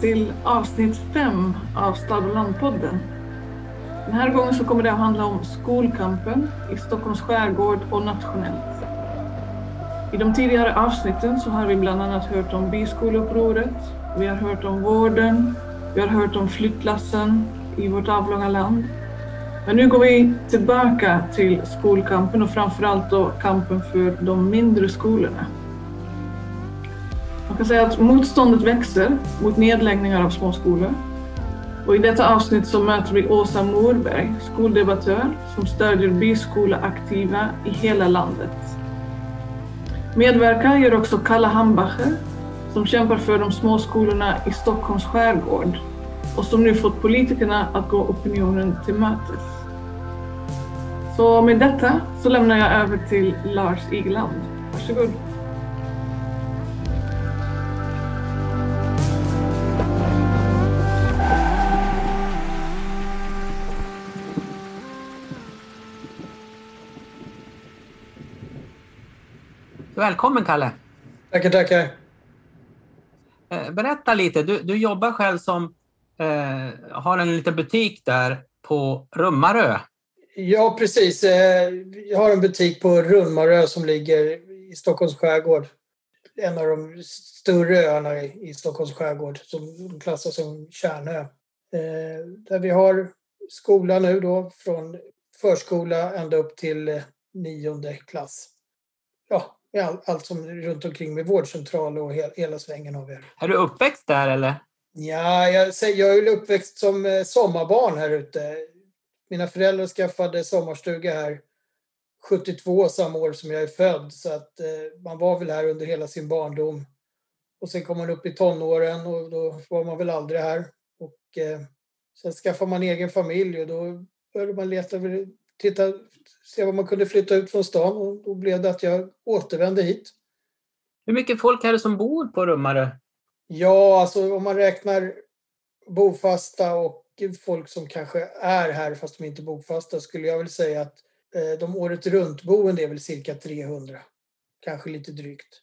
till avsnitt 5 av Stad och landpodden. Den här gången så kommer det att handla om skolkampen i Stockholms skärgård och nationellt. I de tidigare avsnitten så har vi bland annat hört om byskolupproret, vi har hört om vården, vi har hört om flyttlassen i vårt avlånga land. Men nu går vi tillbaka till skolkampen och framförallt då kampen för de mindre skolorna. Kan säga att motståndet växer mot nedläggningar av småskolor. Och I detta avsnitt så möter vi Åsa Morberg, skoldebattör som stödjer byskoleaktiva i hela landet. Medverkar gör också Kalle Hambacher som kämpar för de små skolorna i Stockholms skärgård och som nu fått politikerna att gå opinionen till mötes. Så med detta så lämnar jag över till Lars Igeland. Varsågod. Välkommen Kalle! Tackar, tackar. Eh, berätta lite, du, du jobbar själv som, eh, har en liten butik där på Rummarö. Ja, precis. Eh, jag har en butik på Rummarö som ligger i Stockholms skärgård. En av de större öarna i Stockholms skärgård som klassas som kärnö. Eh, där vi har skola nu då från förskola ända upp till nionde klass. Ja, allt, allt som runt omkring med vårdcentral och hela, hela svängen har vi. Är du uppväxt där eller? Ja, jag, jag är uppväxt som eh, sommarbarn här ute. Mina föräldrar skaffade sommarstuga här 72, samma år som jag är född. Så att eh, man var väl här under hela sin barndom. Och sen kom man upp i tonåren och då var man väl aldrig här. Och eh, sen skaffade man egen familj och då började man leta, titta, se vad man kunde flytta ut från stan och då blev det att jag återvände hit. Hur mycket folk är det som bor på Rummarö? Ja, alltså om man räknar bofasta och folk som kanske är här fast de inte är bofasta skulle jag väl säga att eh, de året runt-boende är väl cirka 300. Kanske lite drygt.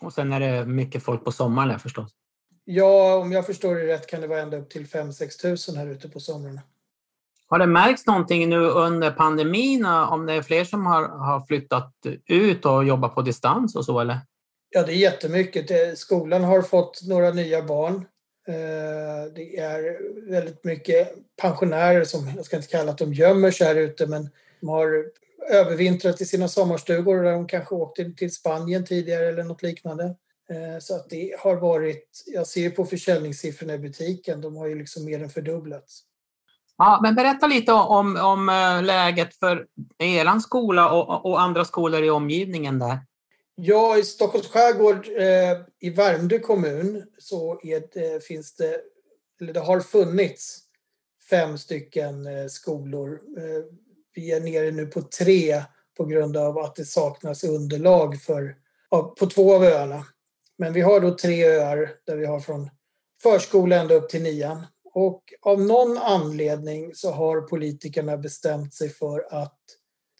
Och sen är det mycket folk på sommaren förstås? Ja, om jag förstår det rätt kan det vara ända upp till 5-6 tusen här ute på somrarna. Har det märkts någonting nu under pandemin eh, om det är fler som har, har flyttat ut och jobbat på distans och så eller? Ja, det är jättemycket. Skolan har fått några nya barn. Eh, det är väldigt mycket pensionärer som, jag ska inte kalla att de gömmer sig här ute, men de har övervintrat i sina sommarstugor där de kanske åkte till Spanien tidigare eller något liknande. Eh, så att det har varit, jag ser på försäljningssiffrorna i butiken, de har ju liksom mer än fördubblats. Ja, men berätta lite om, om eh, läget för er skola och, och, andra skolor i omgivningen där. Ja, i Stockholms skärgård eh, i Värmdö kommun så det, finns det, eller det har funnits fem stycken eh, skolor. Eh, vi är nere nu på tre på grund av att det saknas underlag för, på två av öarna. Men vi har då tre öar där vi har från förskola ända upp till nian. Och av någon anledning så har politikerna bestämt sig för att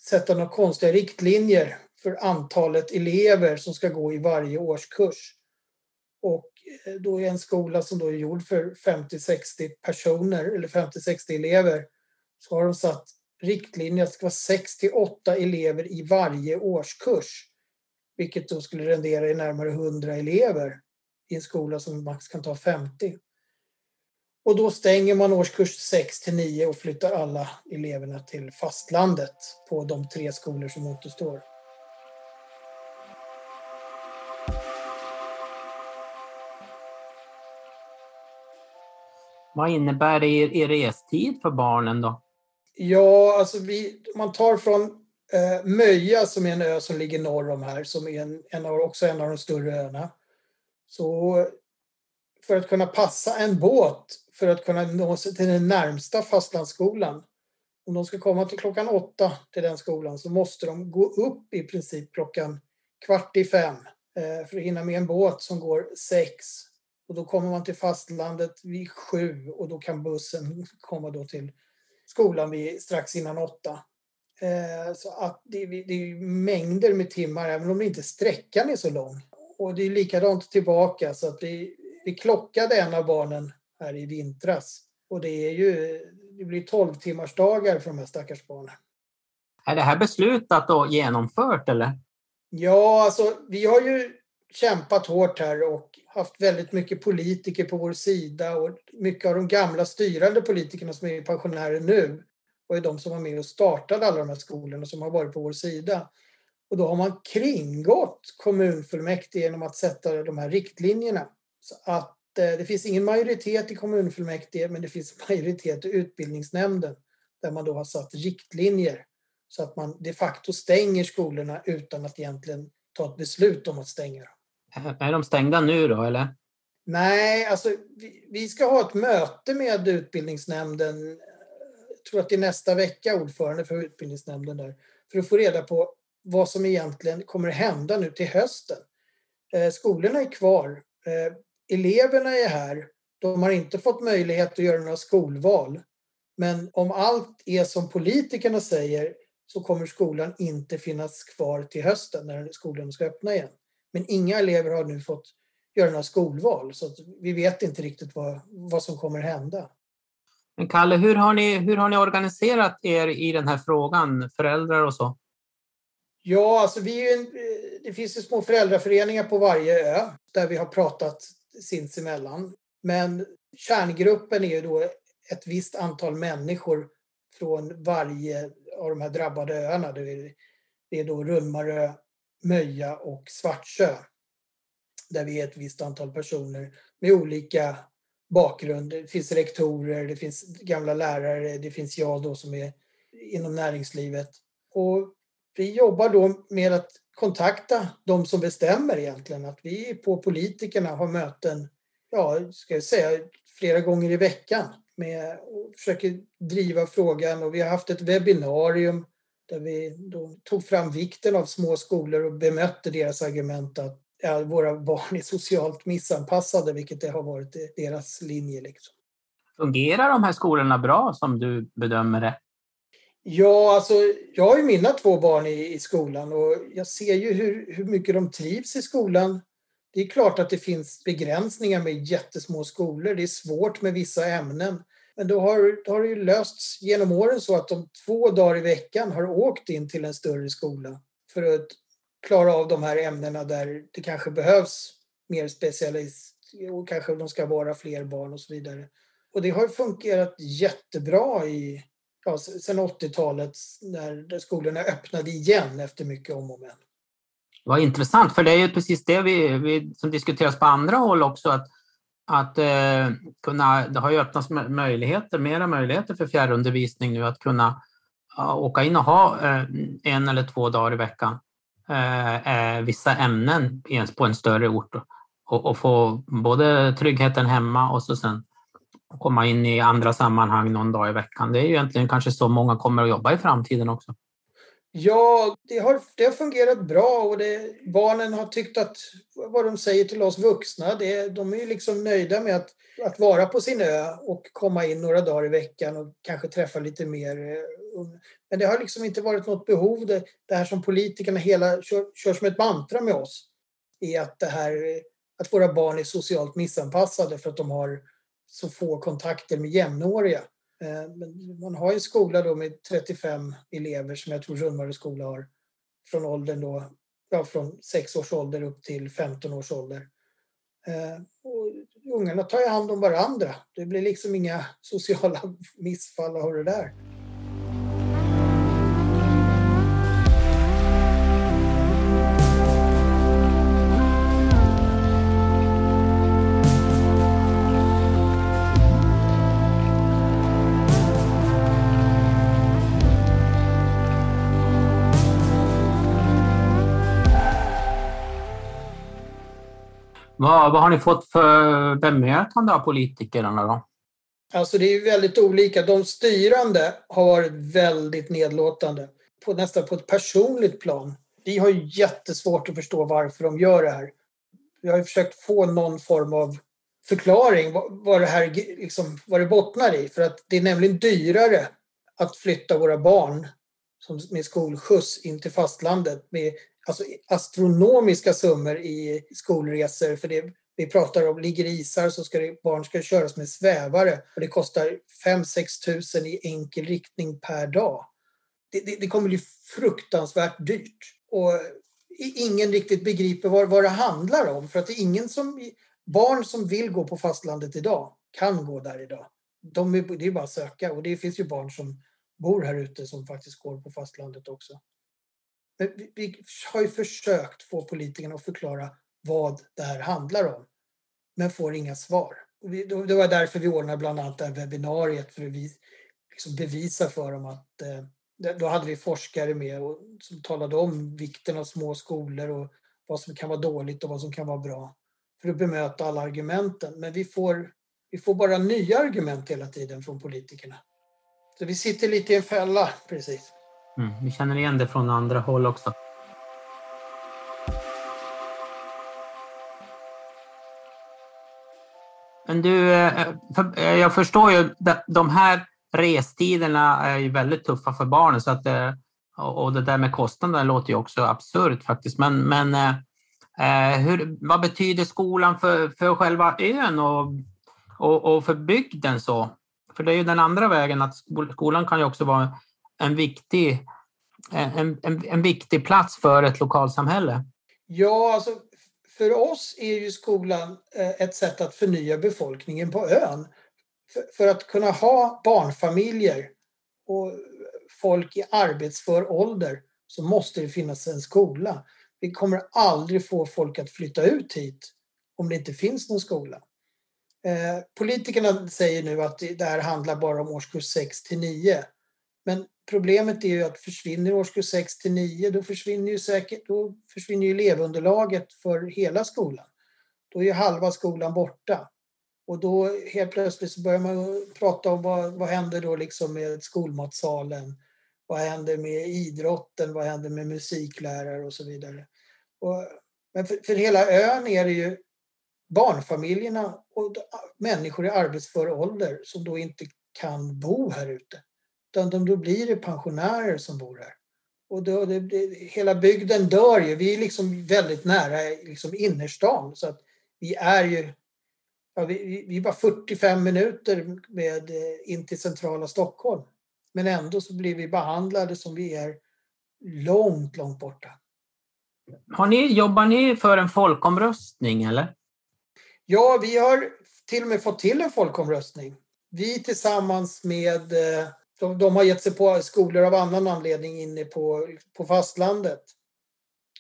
sätta några konstiga riktlinjer för antalet elever som ska gå i varje årskurs. Och eh, då är en skola som då är gjord för 50-60 personer eller 50-60 elever så har de satt riktlinjer att det ska vara 6 8 elever i varje årskurs. Vilket då skulle rendera i närmare 100 elever i en skola som max kan ta 50. Och då stänger man årskurs 6 till 9 och flyttar alla eleverna till fastlandet på de tre skolor som återstår. Vad innebär det i, restid för barnen då? Ja, alltså vi, man tar från eh, Möja som är en ö som ligger norr om här, som är en, en av, också en av de större öarna. Så för att kunna passa en båt för att kunna nå sig till den närmsta fastlandsskolan. Om de ska komma till klockan åtta till den skolan så måste de gå upp i princip klockan kvart i fem eh, för att hinna med en båt som går sex. Och då kommer man till fastlandet vid sju och då kan bussen komma då till skolan vid strax innan åtta. Eh, så att det, är mängder med timmar, även om inte sträckan är så lång. Och det är likadant tillbaka, så att vi, vi klockade en av barnen här i vintras. Och det är ju, det blir 12 timmars dagar för de här stackars barnen. Är det här beslutat och genomfört eller? Ja, alltså vi har ju kämpat hårt här och haft väldigt mycket politiker på vår sida och mycket av de gamla styrande politikerna som är pensionärer nu var ju de som var med och startade alla de här skolorna som har varit på vår sida. Och då har man kringgått kommunfullmäktige genom att sätta de här riktlinjerna. Så att det finns ingen majoritet i kommunfullmäktige men det finns majoritet i utbildningsnämnden där man då har satt riktlinjer så att man de facto stänger skolorna utan att egentligen ta ett beslut om att stänga dem. Är de stängda nu då eller? Nej, alltså vi, vi ska ha ett möte med utbildningsnämnden, jag tror att det är nästa vecka, ordförande för utbildningsnämnden där, för att få reda på vad som egentligen kommer hända nu till hösten. Eh, skolorna är kvar, eh, eleverna är här, de har inte fått möjlighet att göra några skolval. Men om allt är som politikerna säger så kommer skolan inte finnas kvar till hösten när skolan ska öppna igen. Men inga elever har nu fått göra några skolval så vi vet inte riktigt vad, vad som kommer hända. Men Kalle, hur har, ni, hur har ni organiserat er i den här frågan, föräldrar och så? Ja, alltså vi en, det finns ju små föräldraföreningar på varje ö där vi har pratat sinsemellan. Men kärngruppen är ju då ett visst antal människor från varje av de här drabbade öarna. Det är då Rummarö, Möja och Svartsö Där vi är ett visst antal personer med olika bakgrund. Det finns rektorer, det finns gamla lärare, det finns jag då som är inom näringslivet. Och vi jobbar då med att kontakta de som bestämmer egentligen. Att vi på politikerna har möten, ja, ska jag säga, flera gånger i veckan med och försöker driva frågan och vi har haft ett webbinarium där vi tog fram vikten av små skolor och bemötte deras argument att ja, våra barn är socialt missanpassade, vilket det har varit deras linje. Liksom. Fungerar de här skolorna bra som du bedömer det? Ja, alltså jag har ju mina två barn i, i skolan och jag ser ju hur, hur mycket de trivs i skolan. Det är klart att det finns begränsningar med jättesmå skolor. Det är svårt med vissa ämnen. Men då har, då har det ju lösts genom åren så att de två dagar i veckan har åkt in till en större skola för att klara av de här ämnena där det kanske behövs mer specialist och kanske de ska vara fler barn och så vidare. Och det har fungerat jättebra i, ja, sen 80-talet när skolorna öppnade igen efter mycket om och men. Vad intressant, för det är ju precis det vi, vi som diskuteras på andra håll också, att att eh, kunna, det har ju öppnats möjligheter, mera möjligheter för fjärrundervisning nu att kunna ja, åka in och ha eh, en eller två dagar i veckan eh, eh vissa ämnen på en större ort och, och, få både tryggheten hemma och så sen komma in i andra sammanhang någon dag i veckan. Det är ju egentligen kanske så många kommer att jobba i framtiden också. Ja, det har, det har fungerat bra och det, barnen har tyckt att vad de säger till oss vuxna, det, de är ju liksom nöjda med att, att vara på sin ö och komma in några dagar i veckan och kanske träffa lite mer. Eh, Men det har liksom inte varit något behov. Det, det här som politikerna hela kör, kör som ett mantra med oss är att, det här, eh, att våra barn är socialt missanpassade för att de har så få kontakter med jämnåriga. Eh, men man har en skola då med 35 elever som jag tror Rundmarö skola har från åldern då, ja, från 6 års ålder upp till 15 års ålder. Eh, och ungarna tar ju hand om varandra. Det blir liksom inga sociala missfall av det där. Vad, vad har ni fått för bemötande av politikerna då? Alltså det är väldigt olika. De styrande har varit väldigt nedlåtande, på, nästan på ett personligt plan. Vi har ju jättesvårt att förstå varför de gör det här. Vi har försökt få någon form av förklaring vad det här liksom, vad det bottnar i. För att det är nämligen dyrare att flytta våra barn med skolskjuts in till fastlandet med alltså astronomiska summor i skolresor för det Vi pratar om, ligger isar så ska det, barn ska köras med svävare och det kostar 5-6 tusen i enkel riktning per dag. Det, det, det, kommer bli fruktansvärt dyrt. Och ingen riktigt begriper vad, vad det handlar om. För att det är ingen som... Barn som vill gå på fastlandet idag kan gå där idag. De är, det är bara att söka och det finns ju barn som bor här ute som faktiskt går på fastlandet också. Men vi, vi har ju försökt få politikerna att förklara vad det här handlar om, men får inga svar. Det var därför vi ordnade bland annat det här webbinariet för att vi liksom bevisa för dem att eh, då hade vi forskare med och, som talade om vikten av små skolor och vad som kan vara dåligt och vad som kan vara bra för att bemöta alla argumenten. Men vi får, vi får bara nya argument hela tiden från politikerna. Så vi sitter lite i en fälla, precis. Mm, vi känner igen det från andra håll också. Men du, eh, eh, jag förstår ju att de här restiderna är ju väldigt tuffa för barnen så att, eh, och det där med kostnaderna låter ju också absurt faktiskt. Men, men hur, vad betyder skolan för, för själva ön och, och, och för bygden så? För det är ju den andra vägen att skolan kan ju också vara en viktig, en, en, en viktig plats för ett lokalsamhälle. Ja, alltså för oss är ju skolan eh, ett sätt att förnya befolkningen på ön. För att kunna ha barnfamiljer och folk i arbetsför ålder så måste det finnas en skola. Vi kommer aldrig få folk att flytta ut hit om det inte finns någon skola. Eh, politikerna säger nu att det här handlar bara om årskurs 6 till 9. Men problemet är ju att försvinner årskurs 6 till 9 då försvinner ju säkert då försvinner ju elevunderlaget för hela skolan. Då är ju halva skolan borta. Och då helt plötsligt så börjar man prata om vad, vad händer då liksom med skolmatsalen? Vad händer med idrotten? Vad händer med musiklärare och så vidare? Och, men för, för hela ön är det ju barnfamiljerna och människor i arbetsför ålder som då inte kan bo här ute. Utan då blir det pensionärer som bor här. Och då, det, det, hela bygden dör ju. Vi är liksom väldigt nära liksom innerstan. Så att vi är ju ja, vi, vi är bara 45 minuter med, eh, in till centrala Stockholm. Men ändå så blir vi behandlade som vi är långt, långt borta. Har ni, jobbar ni för en folkomröstning eller? Ja, vi har till och med fått till en folkomröstning. Vi tillsammans med eh, de, de har gett sig på skolor av annan anledning inne på, på fastlandet.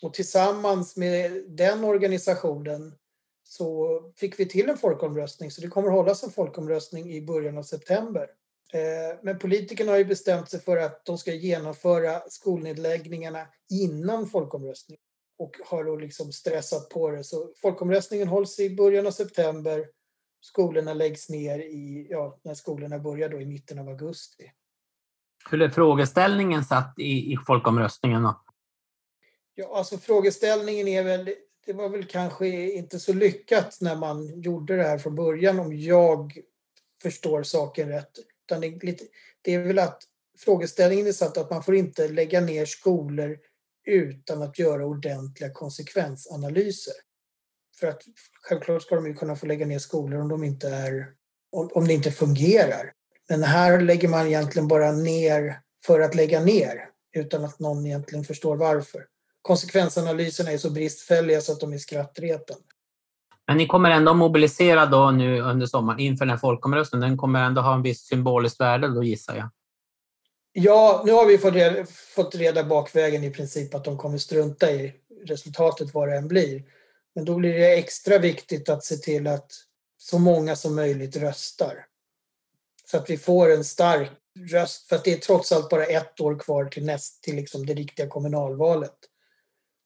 Och tillsammans med den organisationen så fick vi till en folkomröstning. Så det kommer hållas en folkomröstning i början av september. Eh, men politikerna har ju bestämt sig för att de ska genomföra skolnedläggningarna innan folkomröstningen och har då liksom stressat på det. Så folkomröstningen hålls i början av september. Skolorna läggs ner i, ja, när skolorna börjar då i mitten av augusti. Hur är frågeställningen satt i, i folkomröstningen? Då? Ja, alltså frågeställningen är väl, det var väl kanske inte så lyckat när man gjorde det här från början om jag förstår saken rätt. Utan det, är, lite, det är väl att frågeställningen är satt att man får inte lägga ner skolor utan att göra ordentliga konsekvensanalyser. För att självklart ska de ju kunna få lägga ner skolor om de inte är om, om det inte fungerar. Men här lägger man egentligen bara ner för att lägga ner utan att någon egentligen förstår varför. Konsekvensanalyserna är så bristfälliga så att de är skrattretande. Men ni kommer ändå mobilisera då nu under sommaren inför den här folkomröstningen. Den kommer ändå ha en viss symboliskt värde då gissar jag. Ja, nu har vi fått reda, fått reda bakvägen i princip att de kommer strunta i resultatet vad det än blir. Men då blir det extra viktigt att se till att så många som möjligt röstar. Så att vi får en stark röst. För att det är trots allt bara ett år kvar till, näst, till liksom det riktiga kommunalvalet.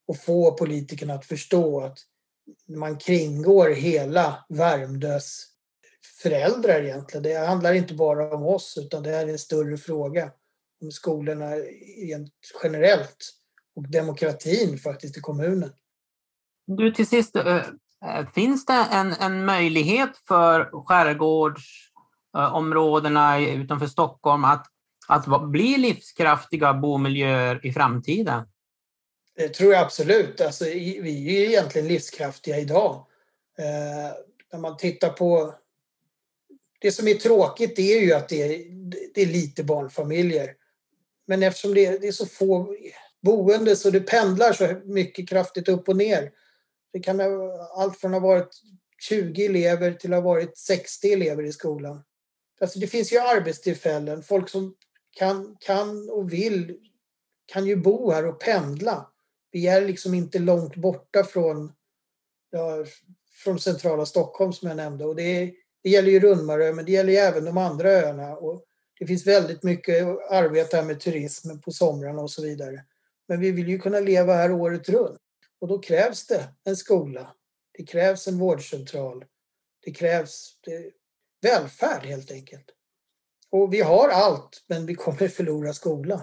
Och få politikerna att förstå att man kringgår hela Värmdös föräldrar egentligen. Det handlar inte bara om oss utan det är en större fråga om skolorna generellt och demokratin faktiskt i kommunen. Du, till sist, eh, eh, finns det en, en möjlighet för skärgårds... Eh, områdena utanför Stockholm att, att bli livskraftiga bomiljöer i framtiden? Det tror jag absolut. Alltså, vi är egentligen livskraftiga idag. Eh, när man tittar på... Det som är tråkigt är ju att det är, det är lite barnfamiljer. Men eftersom det är, det är så få boende så det pendlar så mycket kraftigt upp och ner. Det kan ha, allt från att ha varit 20 elever till att ha varit 60 elever i skolan. Alltså det finns ju arbetstillfällen. Folk som kan, kan och vill kan ju bo här och pendla. Vi är liksom inte långt borta från, ja, från centrala Stockholm som jag nämnde. Och det, det gäller ju Rundmarö men det gäller ju även de andra öarna. Och det finns väldigt mycket arbete här med turism på somrarna och så vidare. Men vi vill ju kunna leva här året runt. Och då krävs det en skola. Det krävs en vårdcentral. Det krävs det, välfärd helt enkelt. Och vi har allt, men vi kommer förlora skolan.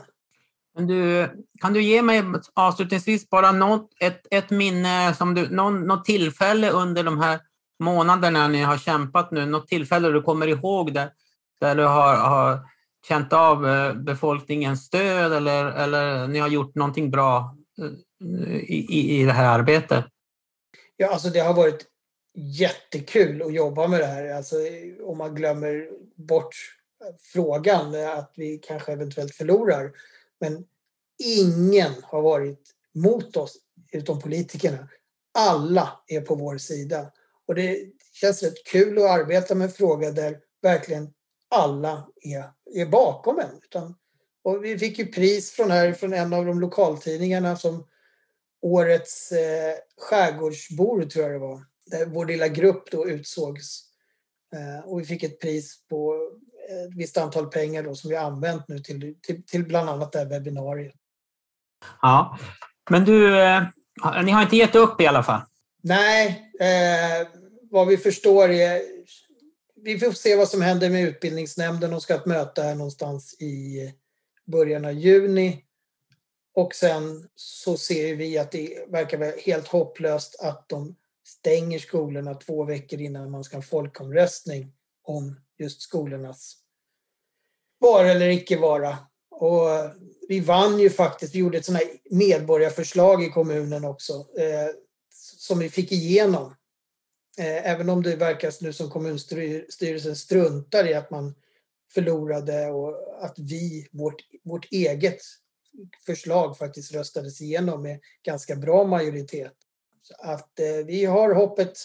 Du, kan du ge mig avslutningsvis bara något, ett, ett minne, som du, någon, något tillfälle under de här månaderna ni har kämpat nu, något tillfälle du kommer ihåg där, där du har, har känt av eh, befolkningens stöd eller, eller ni har gjort någonting bra eh, i, i det här arbetet? Ja, alltså det har varit jättekul att jobba med det här. Alltså, om man glömmer bort frågan eh, att vi kanske eventuellt förlorar. Men ingen har varit mot oss utom politikerna. Alla är på vår sida. Och det känns rätt kul att arbeta med en fråga där verkligen alla är, är bakom en. Utan, och vi fick ju pris från, här, från en av de lokaltidningarna som årets eh, skärgårdsbor, tror jag det var. Där vår lilla grupp då utsågs. Eh, och vi fick ett pris på ett visst antal pengar då, som vi använt nu till, till, till bland annat det här webbinariet. Ja, men du, eh, ni har inte gett upp i alla fall? Nej, eh, vad vi förstår är vi får se vad som händer med utbildningsnämnden. De ska ha ett möte här någonstans i början av juni. Och sen så ser vi att det verkar vara helt hopplöst att de stänger skolorna två veckor innan man ska ha folkomröstning om just skolornas vara eller icke vara. Och vi vann ju faktiskt, vi gjorde ett sånt här medborgarförslag i kommunen också eh, som vi fick igenom. Eh, även om det verkar nu som kommunstyrelsen struntar i att man förlorade och att vi, vårt, vårt eget förslag faktiskt röstades igenom med ganska bra majoritet. Så att eh, vi har hoppet,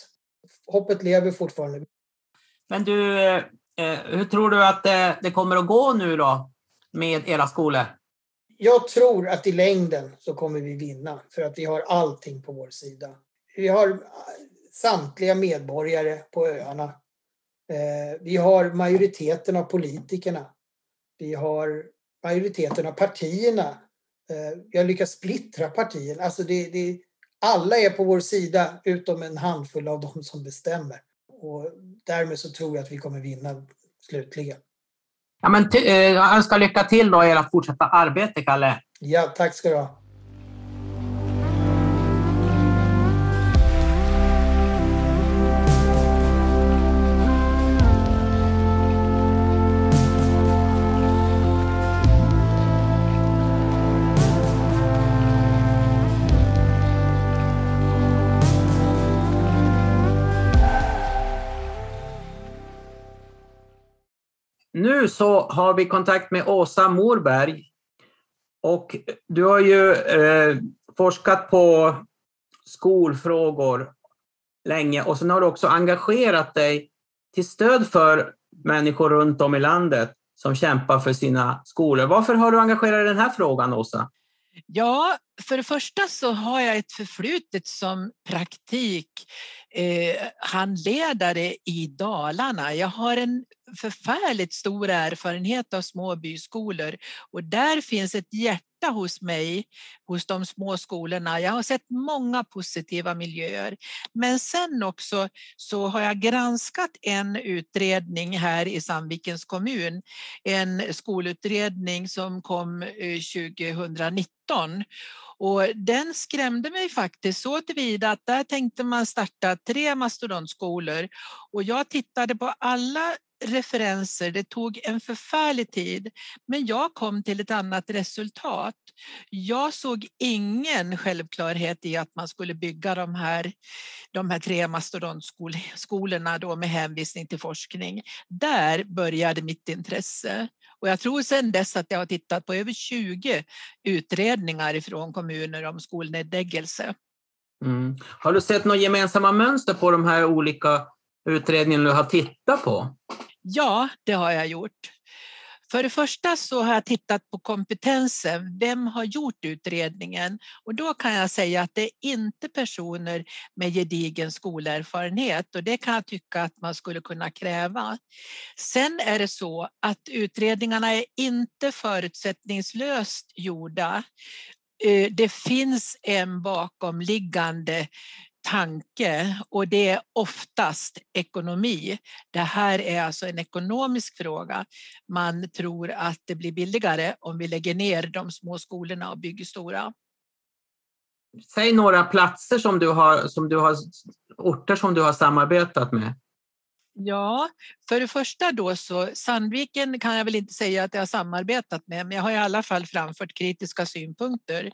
hoppet lever fortfarande. Men du, eh, hur tror du att det, det kommer att gå nu då med era skolor? Jag tror att i längden så kommer vi vinna för att vi har allting på vår sida. Vi har samtliga medborgare på öarna. Eh, vi har majoriteten av politikerna. Vi har majoriteten av partierna. Eh, vi har lyckats splittra partierna. Alltså det, det, alla är på vår sida utom en handfull av dem som bestämmer. Och därmed så tror jag att vi kommer vinna slutligen. Ja, men eh, jag önskar lycka till då i ert fortsatta arbete, Kalle. Ja, tack ska du ha. Nu så har vi kontakt med Åsa Morberg. Och du har ju eh, forskat på skolfrågor länge och sen har du också engagerat dig till stöd för människor runt om i landet som kämpar för sina skolor. Varför har du engagerat dig i den här frågan, Åsa? Ja, för det första så har jag ett förflutet som praktikhandledare eh, i Dalarna. Jag har en förfärligt stor erfarenhet av små byskolor och där finns ett hjärta hos mig, hos de små skolorna. Jag har sett många positiva miljöer. Men sen också så har jag granskat en utredning här i Sandvikens kommun, en skolutredning som kom eh, 2019 och den skrämde mig faktiskt så tillvida att där tänkte man starta tre mastodontskolor och jag tittade på alla referenser, det tog en förfärlig tid, men jag kom till ett annat resultat. Jag såg ingen självklarhet i att man skulle bygga de här, de här tre mastodontskolorna då med hänvisning till forskning. Där började mitt intresse. Och jag tror sedan dess att jag har tittat på över 20 utredningar från kommuner om skolnedläggelse. Mm. Har du sett några gemensamma mönster på de här olika utredningarna du har tittat på? Ja, det har jag gjort. För det första så har jag tittat på kompetensen. Vem har gjort utredningen? Och då kan jag säga att det är inte personer med gedigen skolerfarenhet och det kan jag tycka att man skulle kunna kräva. Sen är det så att utredningarna är inte förutsättningslöst gjorda eh, det finns en bakomliggande tanke och det är oftast ekonomi. Det här är alltså en ekonomisk fråga. Man tror att det blir billigare om vi lägger ner de små skolorna och bygger stora. Säg några platser som du har, som du har orter som du har samarbetat med. Ja, för det första då så Sandviken kan jag väl inte säga att jag har samarbetat med, men jag har i alla fall framfört kritiska synpunkter.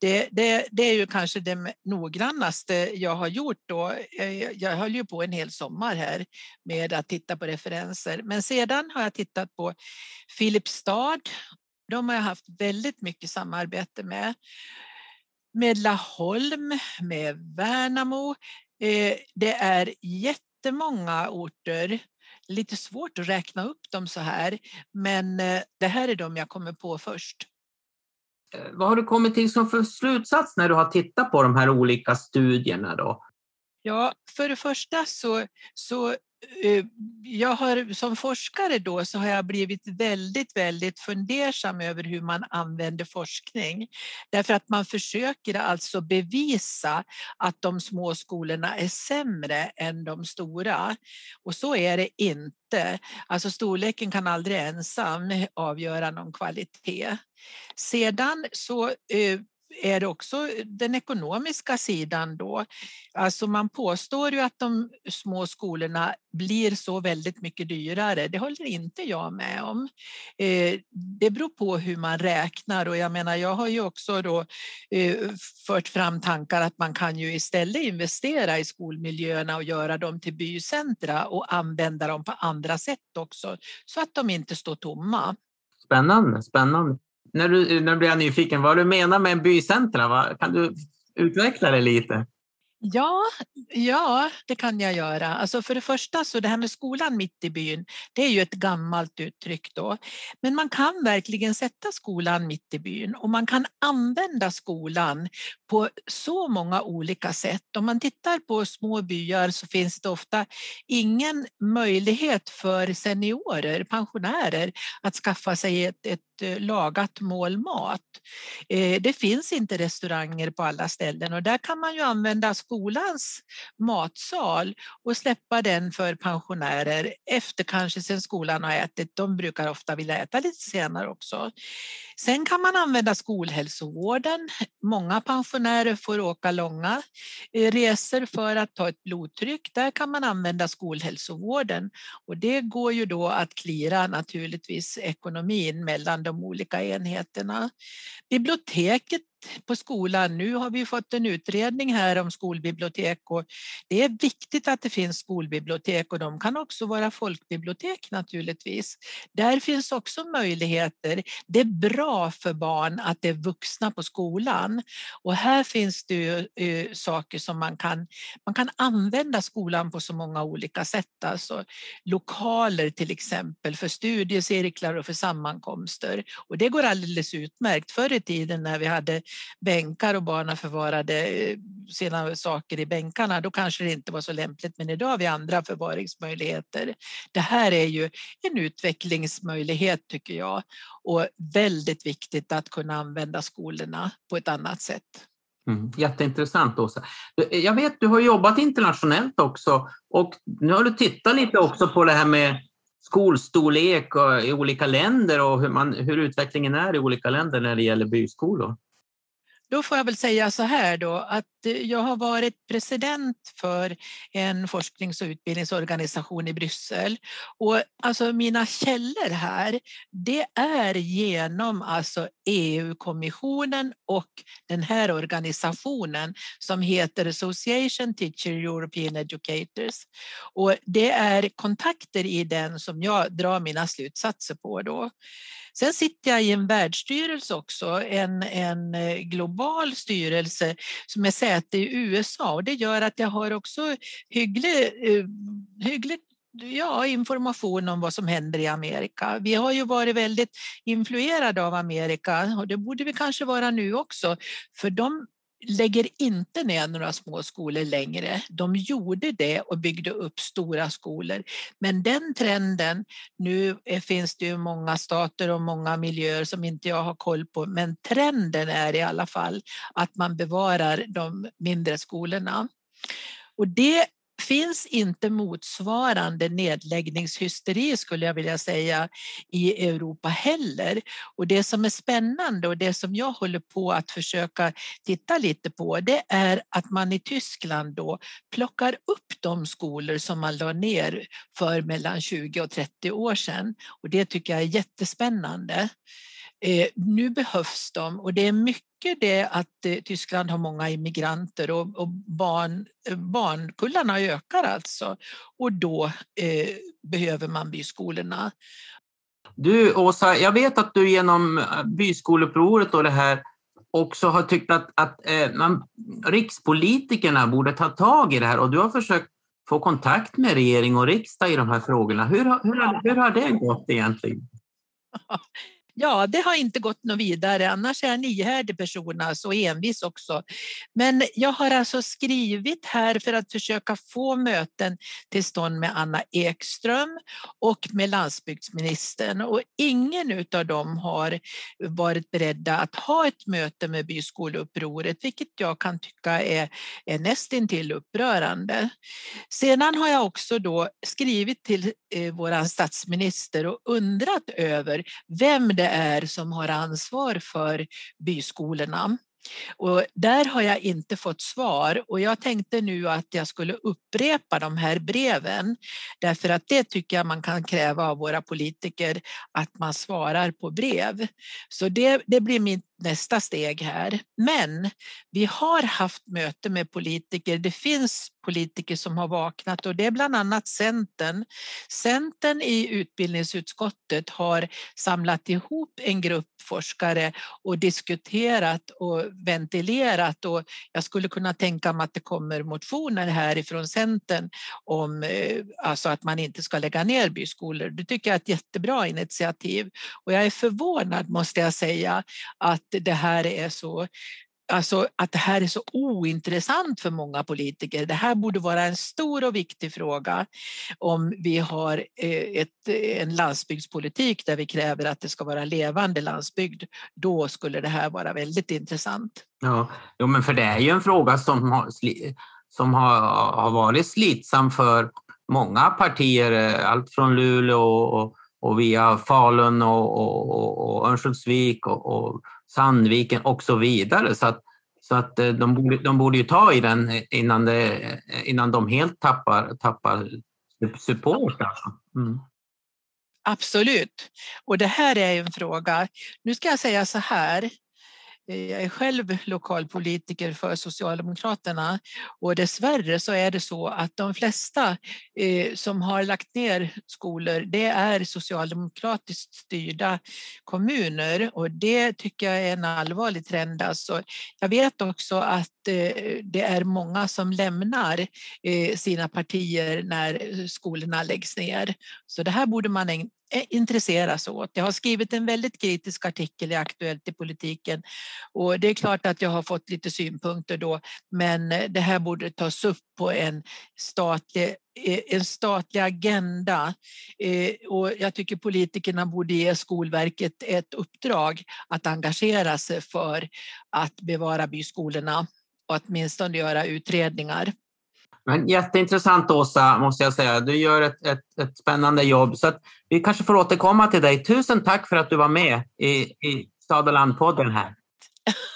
Det, det, det är ju kanske det noggrannaste jag har gjort då. Jag höll ju på en hel sommar här med att titta på referenser, men sedan har jag tittat på Filipstad. De har jag haft väldigt mycket samarbete med. Med Laholm, med Värnamo. Eh, det är jätte jättemånga orter. Lite svårt att räkna upp dem så här, men eh, det här är de jag kommer på först. Eh, vad har du kommit till som för slutsats när du har tittat på de här olika studierna? Då? Ja, för det första så, så Eh, jag har, som forskare då så har jag blivit väldigt, väldigt fundersam över hur man använder forskning. Därför att man försöker alltså bevisa att de små skolorna är sämre än de stora. Och så är det inte. Alltså storleken kan aldrig ensam avgöra någon kvalitet. Sedan så eh, är det också eh, den ekonomiska sidan då. Alltså man påstår ju att de små skolorna blir så väldigt mycket dyrare. Det håller inte jag med om. Eh, det beror på hur man räknar och jag menar jag har ju också då eh, fört fram tankar att man kan ju istället investera i skolmiljöerna och göra dem till bycentra och använda dem på andra sätt också så att de inte står tomma. Spännande, spännande när du, nu blir jag nyfiken, vad du menar med en bycentra? Va? Kan du utveckla det lite? Ja, ja, det kan jag göra. Alltså för det första så det här med skolan mitt i byn, det är ju ett gammalt uttryck då. Men man kan verkligen sätta skolan mitt i byn och man kan använda skolan på så många olika sätt. Om man tittar på små byar så finns det ofta ingen möjlighet för seniorer, pensionärer, att skaffa sig ett, ett eh, lagat mål mat. Eh, det finns inte restauranger på alla ställen och där kan man ju använda skolans matsal och släppa den för pensionärer efter kanske sen skolan har ätit. De brukar ofta vilja äta lite senare också. Sen kan man använda skolhälsovården. Många pensionärer får åka långa eh, resor för att ta ett blodtryck. Där kan man använda skolhälsovården och det går ju då att klira naturligtvis ekonomin mellan de olika enheterna. Biblioteket på skolan. Nu har vi fått en utredning här om skolbibliotek och det är viktigt att det finns skolbibliotek och de kan också vara folkbibliotek naturligtvis. Där finns också möjligheter. Det är bra för barn att det är vuxna på skolan och här finns det ju, uh, saker som man kan, man kan använda skolan på så många olika sätt. Alltså lokaler till exempel för studiecirklar och för sammankomster och det går alldeles utmärkt. Förr i tiden när vi hade bänkar och barnen förvarade eh, sina saker i bänkarna, då kanske det inte var så lämpligt. Men idag har vi andra förvaringsmöjligheter. Det här är ju en utvecklingsmöjlighet tycker jag och väldigt viktigt att kunna använda skolorna på ett annat sätt. Mm, jätteintressant Åsa. Eh, jag vet, du har jobbat internationellt också och nu har du tittat lite också på det här med skolstorlek i olika länder och hur, man, hur utvecklingen är i olika länder när det gäller byskolor då får jag väl säga så här då att eh, jag har varit president för en forsknings och utbildningsorganisation i Bryssel. Och alltså mina källor här, det är genom alltså EU-kommissionen och den här organisationen som heter Association Teacher European Educators. Och det är kontakter i den som jag drar mina slutsatser på då. Sen sitter jag i en världsstyrelse också, en, en eh, global styrelse som är säte i USA och det gör att jag har också hygglig, eh, hyggligt ja, information om vad som händer i Amerika. Vi har ju varit väldigt influerade av Amerika och det borde vi kanske vara nu också, för de lägger inte ner några små skolor längre. De gjorde det och byggde upp stora skolor. Men den trenden, nu finns det ju många stater och många miljöer som inte jag har koll på, men trenden är i alla fall att man bevarar de mindre skolorna. Och det finns inte motsvarande nedläggningshysteri skulle jag vilja säga i Europa heller. Och det som är spännande och det som jag håller på att försöka titta lite på det är att man i Tyskland då plockar upp de skolor som man la ner för mellan 20 och 30 år sedan. Och det tycker jag är jättespännande. Eh, nu behövs de och det är mycket det att eh, Tyskland har många immigranter och, och barn, eh, barnkullarna ökar alltså och då eh, behöver man byskolorna. Du Åsa, jag vet att du genom byskoleupproret och det här också har tyckt att, att eh, man, rikspolitikerna borde ta tag i det här och du har försökt få kontakt med regering och riksdag i de här frågorna. Hur, hur, hur har det gått egentligen? Ja, det har inte gått något vidare. Annars är jag en ihärdig person alltså, och envis också. Men jag har alltså skrivit här för att försöka få möten till stånd med Anna Ekström och med landsbygdsministern och ingen av dem har varit beredda att ha ett möte med byskoleupproret, vilket jag kan tycka är, är nästintill upprörande. Sedan har jag också då skrivit till eh, vår statsminister och undrat över vem det är som har ansvar för byskolorna. Och där har jag inte fått svar och jag tänkte nu att jag skulle upprepa de här breven därför att det tycker jag man kan kräva av våra politiker att man svarar på brev. Så det, det blir mitt nästa steg här. Men vi har haft möte med politiker. Det finns politiker som har vaknat och det är bland annat Centern. Centern i utbildningsutskottet har samlat ihop en grupp forskare och diskuterat och ventilerat och jag skulle kunna tänka mig att det kommer motioner härifrån Centern om eh, alltså att man inte ska lägga ner byskolor. Det tycker jag är ett jättebra initiativ och jag är förvånad måste jag säga att det här är så Alltså att det här är så ointressant för många politiker. Det här borde vara en stor och viktig fråga om vi har eh, ett, en landsbygdspolitik där vi kräver att det ska vara levande landsbygd. Då skulle det här vara väldigt intressant. Ja, jo, men för det är ju en fråga som har, som har, har varit slitsam för många partier, eh, allt från Luleå och, och via Falun och, och, och Örnsköldsvik och, och Sandviken och så vidare. Så att, så att eh, de, borde, de borde ju ta i den eh, innan, det, eh, innan de helt tappar, tappar support. Alltså. Mm. Absolut. Och det här är en fråga. Nu ska jag säga så här. Jag är själv lokalpolitiker för Socialdemokraterna och dessvärre så är det så att de flesta eh, som har lagt ner skolor det är socialdemokratiskt styrda kommuner och det tycker jag är en allvarlig trend. Alltså, jag vet också att eh, det är många som lämnar eh, sina partier när skolorna läggs ner. Så det här borde man Eh, intresseras åt. Jag har skrivit en väldigt kritisk artikel i Aktuellt i politiken och det är klart att jag har fått lite synpunkter då men det här borde tas upp på en statlig, eh, en statlig agenda eh, och jag tycker politikerna borde ge Skolverket ett uppdrag att engagera sig för att bevara byskolorna och åtminstone göra utredningar. Men jätteintressant Åsa, måste jag säga. Du gör ett, ett, ett spännande jobb. Så vi kanske får återkomma till dig. Tusen tack för att du var med i, i Stad och landpodden här.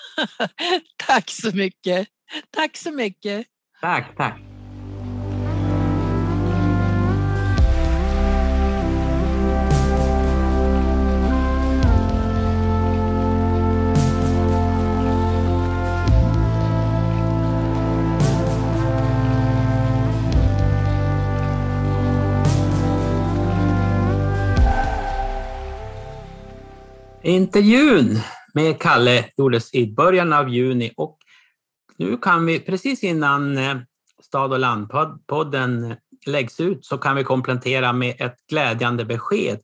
tack så mycket. Tack så mycket. Tack, tack. Intervjun med Kalle gjordes i början av juni och nu kan vi, precis innan eh, Stad och landpodden eh, läggs ut, så kan vi komplettera med ett glädjande besked.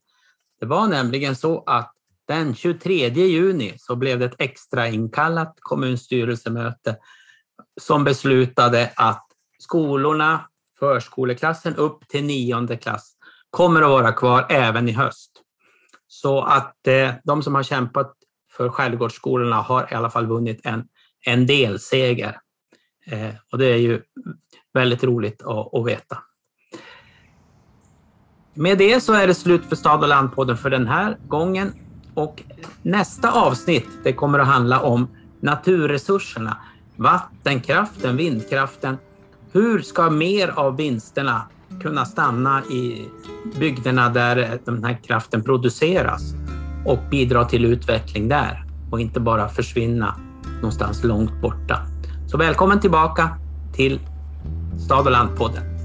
Det var nämligen så att den 23 juni så blev det ett extrainkallat kommunstyrelsemöte som beslutade att skolorna, förskoleklassen upp till nionde klass, kommer att vara kvar även i höst. Så att eh, de som har kämpat för skärgårdsskolorna har i alla fall vunnit en, en delseger. Eh, och det är ju väldigt roligt att, att, veta. Med det så är det slut för Stad och landpodden för den här gången. Och nästa avsnitt det kommer att handla om naturresurserna. Vattenkraften, vindkraften. Hur ska mer av vinsterna kunna stanna i bygderna där den här kraften produceras och bidra till utveckling där och inte bara försvinna någonstans långt borta. Så välkommen tillbaka till Stad och landpodden.